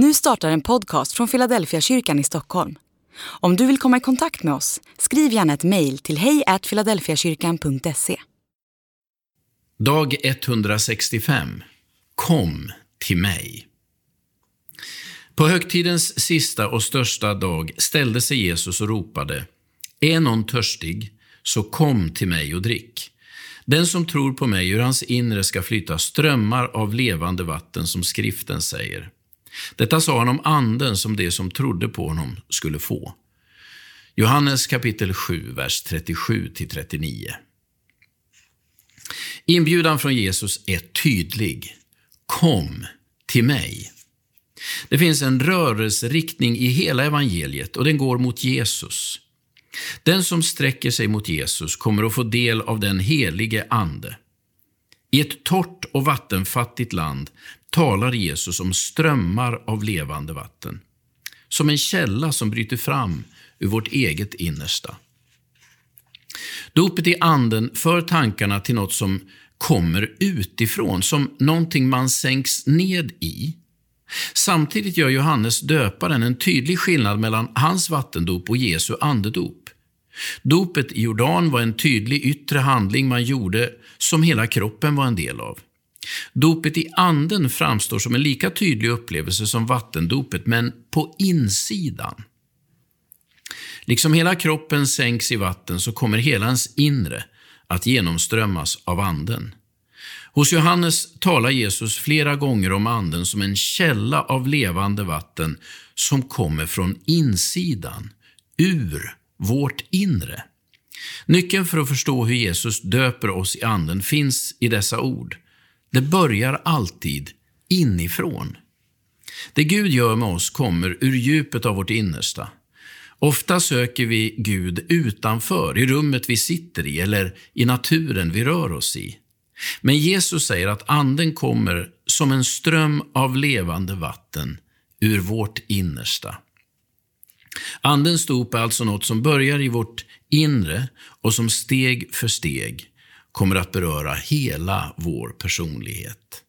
Nu startar en podcast från Philadelphia kyrkan i Stockholm. Om du vill komma i kontakt med oss, skriv gärna ett mejl till hejfiladelfiakyrkan.se. Dag 165. Kom till mig. På högtidens sista och största dag ställde sig Jesus och ropade Är någon törstig, så kom till mig och drick. Den som tror på mig, ur hans inre ska flyta strömmar av levande vatten, som skriften säger. Detta sa han om anden som de som trodde på honom skulle få. Johannes kapitel 7, vers 37-39. Inbjudan från Jesus är tydlig. Kom till mig. Det finns en rörelseriktning i hela evangeliet och den går mot Jesus. Den som sträcker sig mot Jesus kommer att få del av den helige Ande. I ett torrt och vattenfattigt land talar Jesus om strömmar av levande vatten. Som en källa som bryter fram ur vårt eget innersta. Dopet i anden för tankarna till något som kommer utifrån, som någonting man sänks ned i. Samtidigt gör Johannes döparen en tydlig skillnad mellan hans vattendop och Jesu andedop. Dopet i Jordan var en tydlig yttre handling man gjorde som hela kroppen var en del av. Dopet i anden framstår som en lika tydlig upplevelse som vattendopet, men på insidan. Liksom hela kroppen sänks i vatten så kommer hela ens inre att genomströmmas av anden. Hos Johannes talar Jesus flera gånger om anden som en källa av levande vatten som kommer från insidan, ur vårt inre. Nyckeln för att förstå hur Jesus döper oss i anden finns i dessa ord. Det börjar alltid inifrån. Det Gud gör med oss kommer ur djupet av vårt innersta. Ofta söker vi Gud utanför, i rummet vi sitter i eller i naturen vi rör oss i. Men Jesus säger att Anden kommer som en ström av levande vatten ur vårt innersta. Andens dop är alltså något som börjar i vårt inre och som steg för steg kommer att beröra hela vår personlighet.